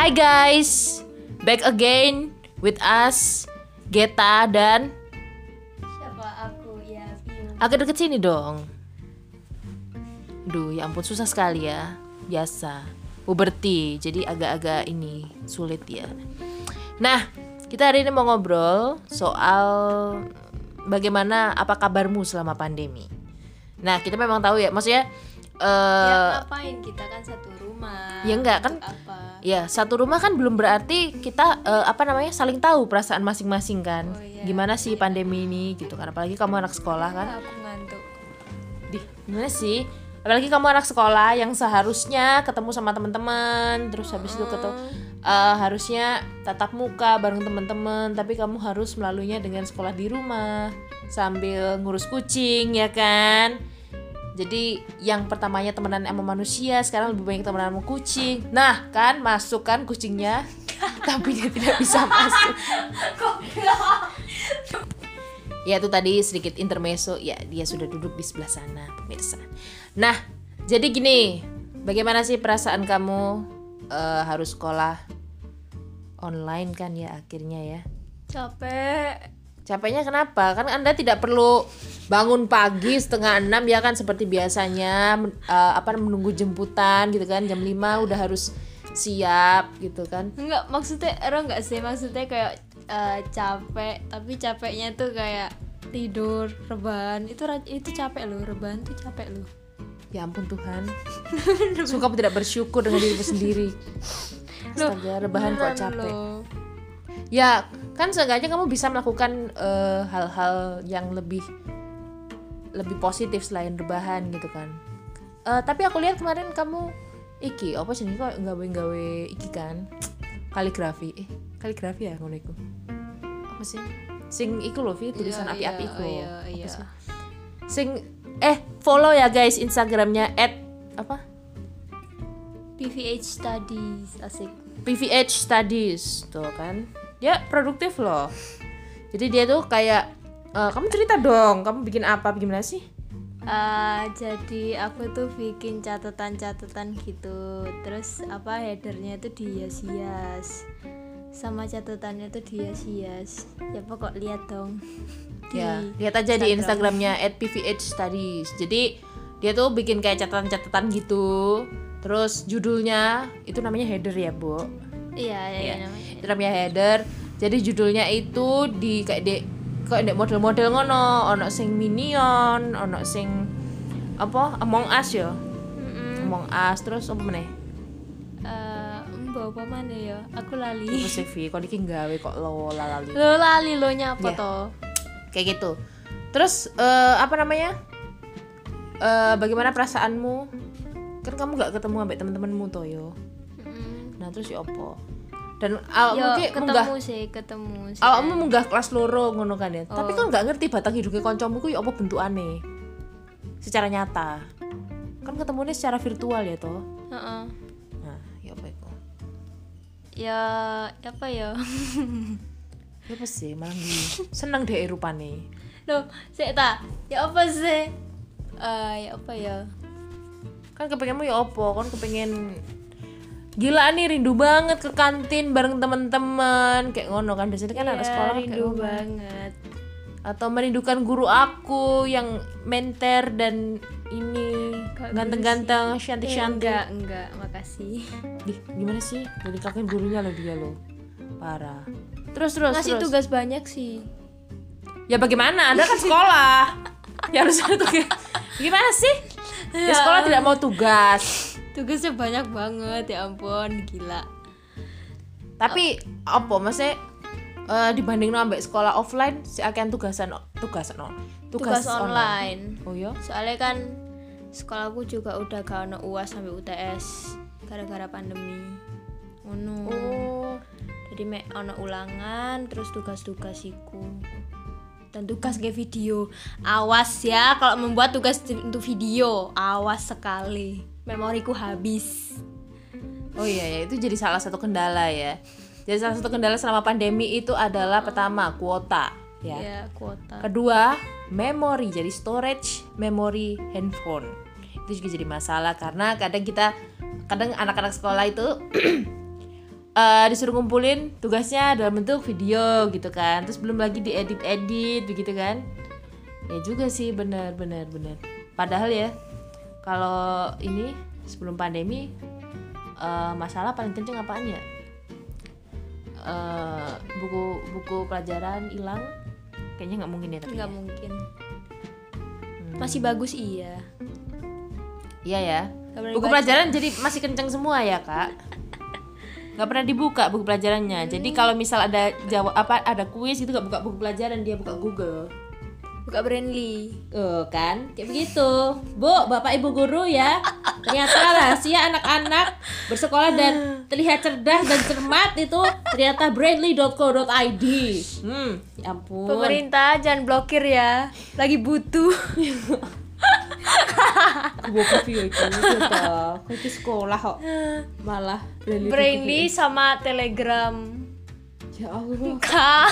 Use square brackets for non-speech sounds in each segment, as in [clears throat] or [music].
Hai guys, back again with us Geta dan Siapa aku ya Piu. agak deket sini dong. Duh, ya ampun susah sekali ya. Biasa. Puberti, jadi agak-agak ini sulit ya. Nah, kita hari ini mau ngobrol soal bagaimana apa kabarmu selama pandemi. Nah, kita memang tahu ya, maksudnya Ya eh ngapain kita kan satu rumah. Ya enggak, kan- Apa? Ya, satu rumah kan belum berarti kita eh, apa namanya saling tahu perasaan masing-masing kan. Oh, iya. Gimana sih pandemi ini gitu kan. Apalagi kamu anak sekolah kan. Aku ngantuk. Di gimana sih? Apalagi kamu anak sekolah yang seharusnya ketemu sama teman-teman, terus habis itu ketemu eh, harusnya tatap muka bareng teman-teman, tapi kamu harus melaluinya dengan sekolah di rumah sambil ngurus kucing ya kan. Jadi yang pertamanya temenan sama manusia, sekarang lebih banyak temenan sama kucing. Nah, kan masuk kan kucingnya, [laughs] tapi dia tidak bisa masuk. Ya itu tadi sedikit intermezzo, ya dia sudah duduk di sebelah sana, pemirsa. Nah, jadi gini, bagaimana sih perasaan kamu eh, harus sekolah online kan ya akhirnya ya? Capek. Capeknya kenapa? Kan Anda tidak perlu bangun pagi setengah enam ya kan seperti biasanya eh, apa menunggu jemputan gitu kan jam 5 udah harus siap gitu kan. Enggak, maksudnya era enggak sih? Maksudnya kayak eh, capek, tapi capeknya tuh kayak tidur, rebahan. Itu itu capek loh, rebahan tuh capek loh. Ya ampun Tuhan. [laughs] Suka tidak bersyukur dengan dirimu sendiri. Astaga, rebahan kok capek. loh. Ya, kan seenggaknya kamu bisa melakukan eh, hal-hal yang lebih lebih positif selain rebahan gitu kan. Eh, tapi aku lihat kemarin kamu iki apa sih kok gawe-gawe iki kan kaligrafi eh kaligrafi ya ngono iku apa sih sing iku loh Vi tulisan Iya, api-api iya, iku iya, Apa iya. sih? sing eh follow ya guys instagramnya at apa PVH studies asik. PVH Studies tuh kan dia produktif loh. Jadi dia tuh kayak eh, kamu cerita dong kamu bikin apa gimana sih? Eh, jadi aku tuh bikin catatan-catatan gitu. Terus apa headernya itu dihias-hias. Sama catatannya tuh dihias-hias. Ya pokok lihat dong. [laughs] Ya lihat aja di instagramnya. At PVH Studies jadi dia tuh bikin kayak catatan-catatan gitu. Terus judulnya itu namanya header ya bu? Iya. iya namanya namanya header. Jadi judulnya itu di kayak di kayak di model-model ngono. Ono sing minion ono sing apa? Among Us ya? Mm-mm. Among Us. Terus apa meneh? Eh, mbak apa mana ya? Aku lali. Sih Vi? Kok iki gawe kok lo lalali lo lali lo nyapa Iya. toh? Kayak gitu. Terus eh, apa namanya? Eh bagaimana perasaanmu? Kan kamu gak ketemu sampai teman-temanmu toh yo. Mm-mm. nah terus ya apa dan awakmu ki ketemu munggah sih ketemu sih awakmu munggah kelas loro ngono kan ya tapi Oh. kan nggak ngerti batang hidupnya koncomu ku ya apa bentukane secara nyata kan ketemunya secara virtual ya toh Heeh. nah ya apa itu ya apa ya [laughs] ya apa sih malah seneng deh rupane Loh, sik ta. Ya apa sih? Eh, ya apa ya? kan kepengenmu ya opo kan kepengen gila nih rindu banget ke kantin bareng teman-teman. Kayak ngono kan biasanya kan anak Ya, sekolah kayak rindu ngono. banget. atau merindukan guru aku yang menter dan ini ganteng-ganteng Eh, shanty-shanty enggak, enggak, makasih. Dih, gimana sih? Jadi kakek gurunya loh dia loh. Parah. Terus terus Ngasih terus. tugas banyak sih. ya bagaimana? Anda kan sekolah. [laughs] Ya harus ada tugas. Gimana sih? Ya sekolah tidak mau tugas Tugasnya banyak banget, ya ampun, gila. tapi apa maksudnya eh, dibanding ambek sekolah offline si akan tugasan tugasan no, Tugas, online. oh ya Soalnya kan sekolahku juga udah gak ono UAS sampai UTS gara-gara pandemi. Ngono. oh Jadi mek ono ulangan terus tugas-tugas iku. Dan tugas kayak video. Awas ya kalau membuat tugas untuk video, awas sekali. Memoriku habis. Oh iya ya, itu jadi salah satu kendala ya. Jadi salah satu kendala selama pandemi itu adalah pertama kuota ya. Ya, kuota. Kedua, memori. Jadi storage memori handphone. Itu juga jadi masalah karena kadang kita kadang anak-anak sekolah itu [clears throat] eh, disuruh ngumpulin tugasnya dalam bentuk video gitu kan terus belum lagi diedit-edit begitu kan ya juga sih benar benar benar padahal ya kalau ini sebelum pandemi eh, masalah paling kenceng apaan ya? Eh, buku buku pelajaran hilang. Kayaknya nggak mungkin ya tapi nggak ya. mungkin. Hmm. masih bagus iya. Iya ya. Buku pelajaran jadi masih kenceng semua ya kak. Nggak pernah dibuka buku pelajarannya. Jadi kalau misal ada jawab apa ada kuis itu nggak buka buku pelajaran dia buka Google buka Brandly Tuh kan, kayak begitu. Bu, Bapak Ibu guru ya. Ternyata rahasia anak-anak bersekolah dan terlihat cerdas dan cermat itu ternyata brainly.co.id. Hmm, ya ampun. pemerintah jangan blokir ya lagi butuh Gua video itu gitu toh. Kok itu sekolah kok malah. Brandly sama Telegram Ya Allah. Kak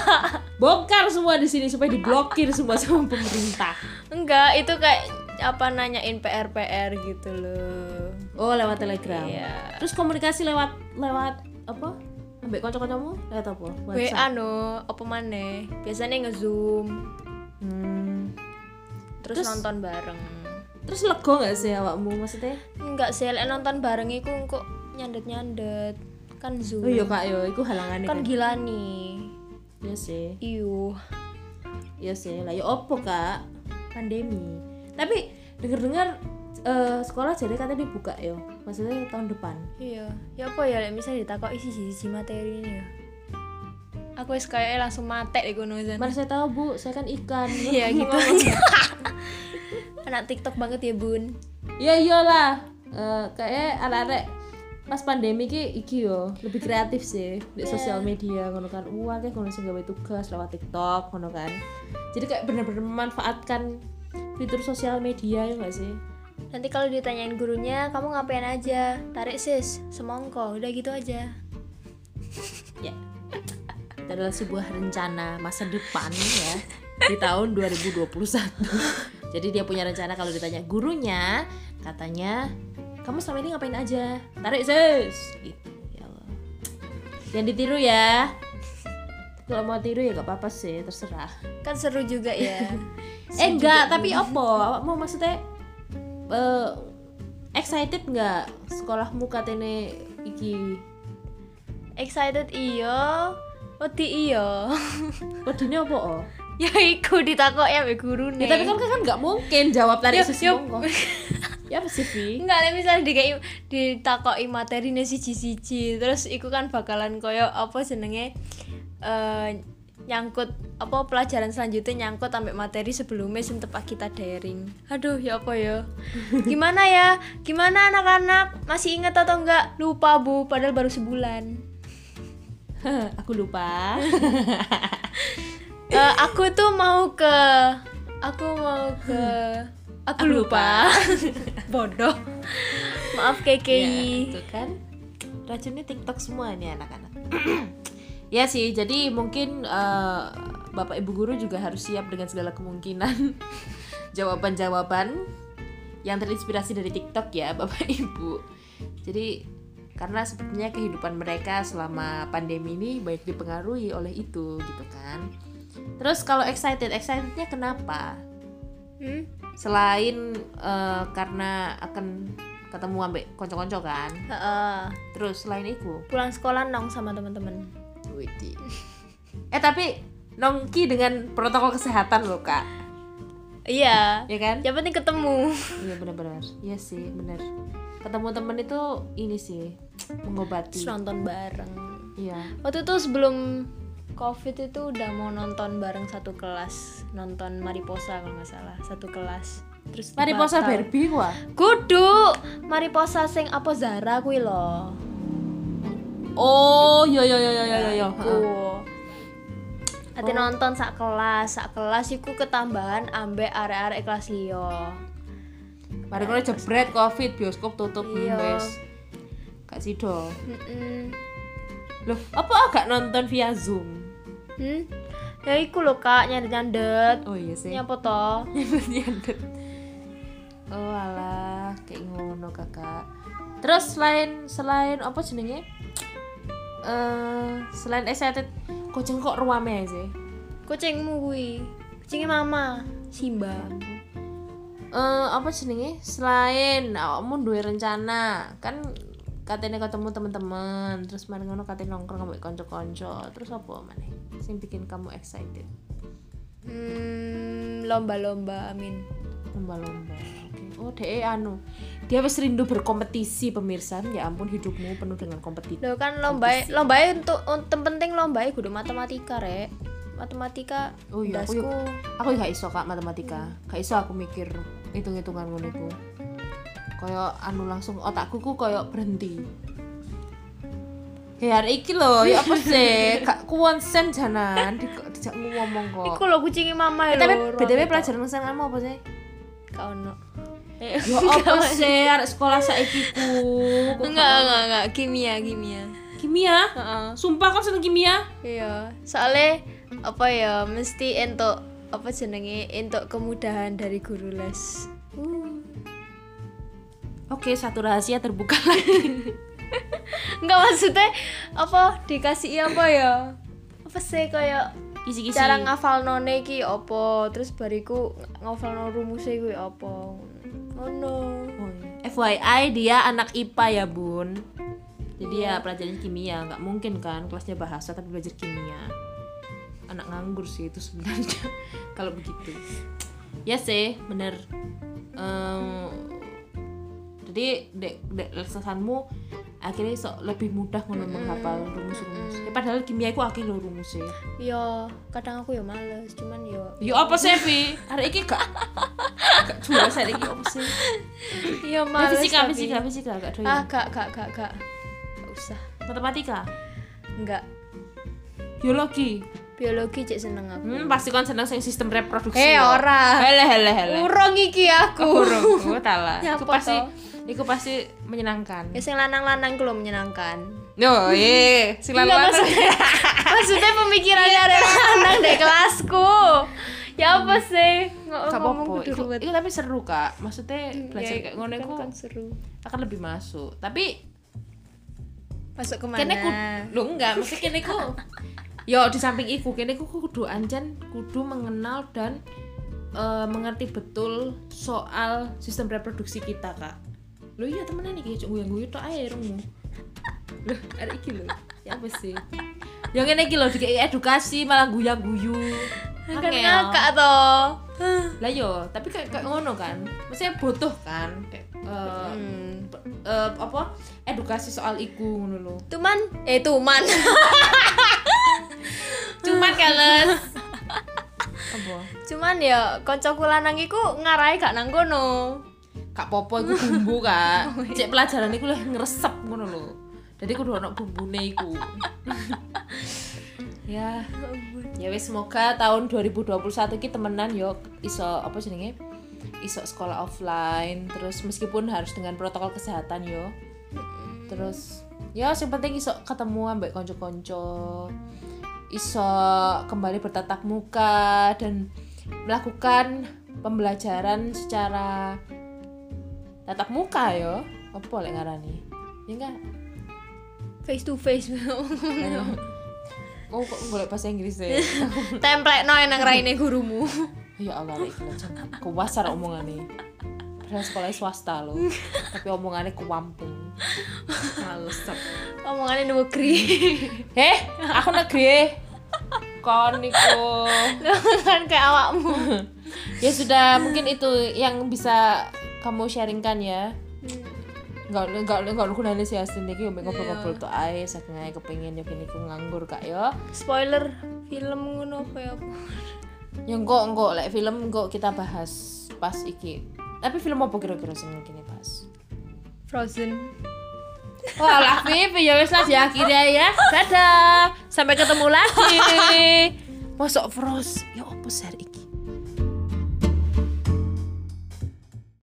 Bongkar semua di sini supaya diblokir semua sama pemerintah. enggak itu kayak apa nanyain PR PR gitu loh Oh, lewat Telegram. Iya. Terus komunikasi lewat lewat apa? Ambek kanca-kancamu lewat apa? WA no apa mana biasanya ngezoom Hmm. terus, Terus- nonton bareng Terus lego gak sih awakmu maksudnya? enggak sih lek nonton bareng iku kok nyandet nyandet kan zoom Oh iya kak yo, itu halangannya kan kan. gila nih Iya sih, iyo iya sih. Lah ya opo kak? Pandemi. Tapi denger-dengar eh, sekolah jadi katanya dibuka yo. Maksudnya tahun depan. iya ya apa ya lek misalnya ditakok isi sisi materi ini ya aku wis kayak langsung mate di kono Zan. Mana saya tahu bu, saya kan ikan. [laughs] Iya gitu aja anak TikTok banget ya bun Ya iyalah. Eh kayak anak-anak pas pandemi ki iki yo lebih kreatif sih di sosial media ngono kan. Wah kayak ngono sing gawe tugas lewat TikTok ngono kan. Jadi kayak bener-bener memanfaatkan fitur sosial media ya gak sih? Nanti kalau ditanyain gurunya kamu ngapain aja? Tarik sis semongko. Udah gitu aja. [laughs] Ya. Itu adalah sebuah rencana masa depan ya di tahun 2021 [laughs] jadi dia punya rencana kalau ditanya gurunya katanya kamu selama ini ngapain aja? Tarik sis gitu ya Allah. Jangan ditiru ya. Kalau mau tiru ya gak apa-apa sih terserah. Kan seru juga ya. [laughs] Eh enggak tapi opo mau maksudnya eh, excited nggak sekolahmu katene iki? Excited iyo wedi iyo. [laughs] Wedine opo ya iku ditakok ya mbek guru Ya tapi kan kan nggak mungkin jawab tarik sus yo. monggo. [laughs] Ya apa sih? Enggak, nek misalnya dikai ditakoki materine siji-siji, terus iku kan bakalan koyo apa jenenge eh nyangkut apa pelajaran selanjutnya nyangkut sampai materi sebelumnya sing tepak kita daring. Aduh, ya apa ya? [laughs] Gimana ya? Gimana anak-anak? Masih inget atau enggak? Lupa, Bu, padahal baru sebulan. [laughs] Aku lupa. [laughs] Eh, aku tuh mau ke aku mau ke aku, Aku lupa. Bodoh. Maaf Ya, KKI. itu kan racunnya TikTok semua nih anak-anak. [clears throat] ya sih, jadi mungkin eh, Bapak Ibu guru juga harus siap dengan segala kemungkinan [laughs] jawaban-jawaban yang terinspirasi dari TikTok ya, Bapak [laughs] Ibu. Jadi karena sepertinya kehidupan mereka selama pandemi ini baik dipengaruhi oleh itu gitu kan. Terus kalau excited, excitednya kenapa? Hmm? Selain eh, karena akan ketemu ambek konco-konco kan. Heeh. Terus selain itu, pulang sekolah nong sama teman-teman. Eh tapi nongki dengan protokol kesehatan loh kak, iya ya kan? yang penting ketemu Iya benar-benar, iya sih benar. Ketemu temen itu ini sih mengobati. terus nonton bareng Iya. waktu itu sebelum covid itu udah mau nonton bareng satu kelas nonton Mariposa kalau nggak salah satu kelas terus Mariposa batal. Barbie wah. kudu Mariposa sing apa Zara kuwi loh Oh, yo yo yo yo yo yo. Ati nonton sak kelas, sak kelas iku ketambahan ambek arek-arek kelas liya. Mari ngono jebret Covid, bioskop tutup Iya. wes. Kak Sido. Heeh. Loh, apa agak nonton via Zoom? Hmm? Ya iku lho Kak, nyandet-nyandet. Oh iya sih. Nyapa to? [laughs] Nyandet. Oh alah, kayak ngono kakak. Terus selain selain apa jenenge? eh selain excited kucing kok ruame sih kucingmu kuwi kucingnya mama Simba eh apa jenenge selain awakmu duwe rencana kan katanya ketemu teman-teman terus mari ngono katanya nongkrong ambek kanca-kanca terus apa maneh sing bikin kamu excited? Hmm, lomba-lomba amin. Lomba-lomba Oke. oh deh anu dia wis rindu berkompetisi pemirsa. Ya ampun hidupmu penuh dengan kompetisi. Loh kan lomba lomba untuk untuk penting lomba kudu matematika rek. Matematika Oh iya, aku dasku. Aku gak iso kak matematika. Gak iso aku mikir hitung-hitungan ngono kayak anu langsung otakku ku kayak berhenti Ya hari iki lho, ya apa sih? [laughs] Gak konsen janan, di, dijak ngomong kok. Iku lho kucingnya mama lho. tapi BTW pelajaran kamu apa sih? Gak ono. Ya apa sih arek sekolah saiki ku? Enggak, enggak, enggak, kimia, kimia. Kimia? Heeh. Sumpah kok seneng kimia? Iya, soalnya apa ya mesti entuk apa jenenge entuk kemudahan dari guru les. Oke, satu rahasia terbuka [laughs] lagi. Enggak maksudnya apa dikasih apa ya? Apa sih kayak Kisi-kisi. cara ngafal none ki apa? Terus bariku ngafal no rumusnya kuwi apa? Ngono. Oh, iya. FYI dia anak IPA ya bun. Jadi ya pelajaran kimia. Nggak mungkin kan kelasnya bahasa tapi belajar kimia. Anak nganggur sih itu sebenarnya [laughs] kalau begitu. Ya sih bener. Em, Jadi dek dek lesanmu akhirnya sok lebih mudah ngono menghafal rumus-rumus ya, padahal kimia itu akeh lho rumusnya ya kadang aku ya males cuman ya Yo apa sih Vi? Hari ini gak gak jual saya ini apa sih? ya Ya, males fisika, tapi. fisika, fisika gak doyan. ah gak gak gak gak gak usah Matematika, enggak biologi. Biologi cek seneng aku Hmm, pasti kan seneng sing sistem reproduksi. eh yo. ora Hele hele hele. urung iki aku Kurang, gue tala. Iku pasti, iku pasti menyenangkan. ya sing lanang-lanang ku lho menyenangkan Yo, ye, silakan. Enggak, maksudnya, [laughs] maksudnya pemikirannya ada lanang kelasku ya apa sih Nggak apa-apa, kudu iku, tapi seru kak. Maksudnya belajar Ya, kayak ngono kan- iku kan seru akan lebih masuk. Tapi masuk ke mana kene ku, lo enggak, maksudnya kene ku [laughs] Yo di samping iku kene ku kudu anjan kudu mengenal dan eh, mengerti betul soal sistem reproduksi kita kak. Lo iya temenan iki cuk guyang guyu tok ae irungmu. Loh, ada iki lho. Ya apa sih? Yang ngene iki dikei edukasi malah guyang guyu. kan ngakak toh Lah yo, tapi kayak kayak ngono kan. Maksudnya butuh kan kayak eh, Hmm. eh, apa edukasi soal iku ngono lho. Tuman, eh tuman. [laughs] Cuman kales. Cuman ya kancaku lanang iku ngarahi gak nang kono. Kak Popo iku bumbu kak. [laughs] Cek pelajaran iku lah ngeresep ngono lho. Jadi kudu ono bumbune iku. [laughs] ya, ya wis semoga tahun 2021 iki temenan yo iso apa jenenge? Iso sekolah offline terus meskipun harus dengan protokol kesehatan yo. Terus ya yang penting iso ketemu ambek konco-konco. Iso kembali bertatap muka dan melakukan pembelajaran secara tatap muka yo. Apa lek ngarani? Ya enggak? Face to face. [laughs] oh kok golek bahasa Inggris [laughs] deh Template no nang raine gurumu. [laughs] ya Allah jangan kewasar omongane. Padahal sekolah swasta loh tapi omongannya kewampung males Omongannya negeri. [laughs] eh aku negeri kon iku kan kayak awakmu. [laughs] ya sudah mungkin itu yang bisa kamu sharingkan ya. Nggak nggak nggak gunanya sih asli nih kayak ngobrol-ngobrol tuh ae saking ae kepengen ya kini ku nganggur kak ya Spoiler film ngono apa ya apa. yang kok kok lek film kok kita bahas pas iki. Tapi film apa kira-kira sing kini bahas Frozen. Wah, lah Viv, ya wis lah diakhiri ya. Dadah. Sampai ketemu lagi. [laughs] Masuk Frost. Ya apa sih iki?